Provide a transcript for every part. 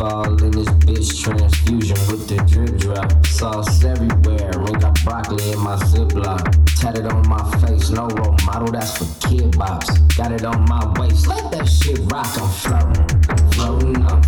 fall in this bitch transfusion with the drip drop. Sauce everywhere, and got broccoli in my ziploc. Tatted on my face, no role model, that's for kid bops. Got it on my waist, let that shit rock, I'm floating. Floating, I'm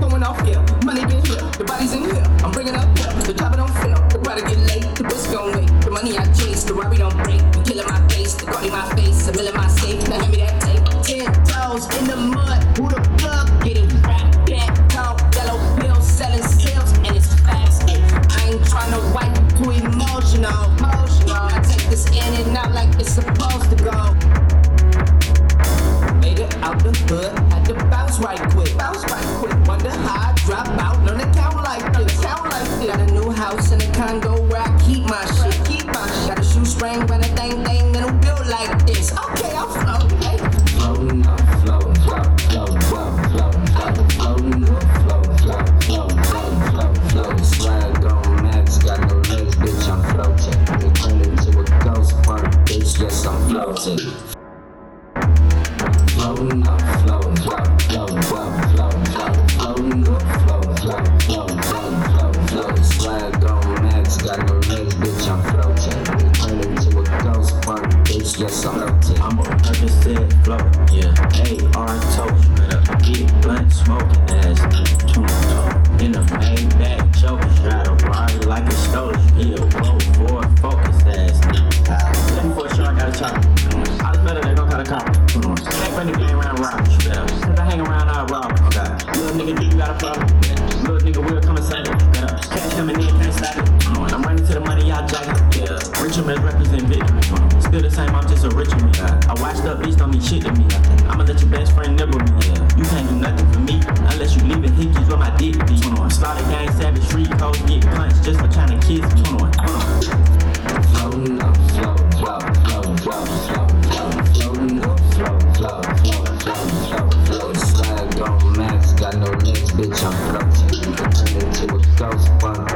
going off here. Money in here, the body's in here. I'm bringing up here, the it don't feel. The brother get late, house in a condo where I keep my shit. Keep my shit. Got a shoestring, run a thing, thing, a build like this. Okay, I'm floating. Floating, floating, floating, floating, floating, floating, floating, floating, floating, floating, floating, floating, on max, got no legs, bitch, I'm floating. They turn into a ghost bitch, yes, I'm floating. Floating, I'm floating, yes, I'm floating. I'm a Percocet flow, yeah. AR toast, get blunt smoking ass nigga. Tune tone. In a Maybach choker, try to ride like it's stolen. Yeah, roll for focus ass nigga. Let me for sure I got a chopper. I just better they don't got a copper. Ain't funny game around rob. Cause I hang around I rob. Little nigga, do you got a problem? Rich man. I watched up, beast don't mean shit to me. I'ma let your best friend nibble me. You can't do nothing for me unless you leaving hickeys where my dick be. Slaughter gang, savage, street codes, get punched just for trying to kiss me. Floating, I'm floating, floating, floating, on got no legs, bitch, I'm floating. Turn into a ghost bug,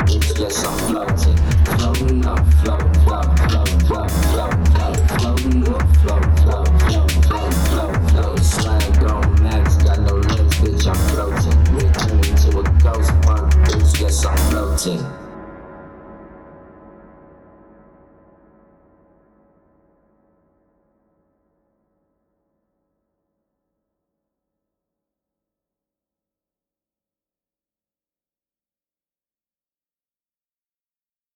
no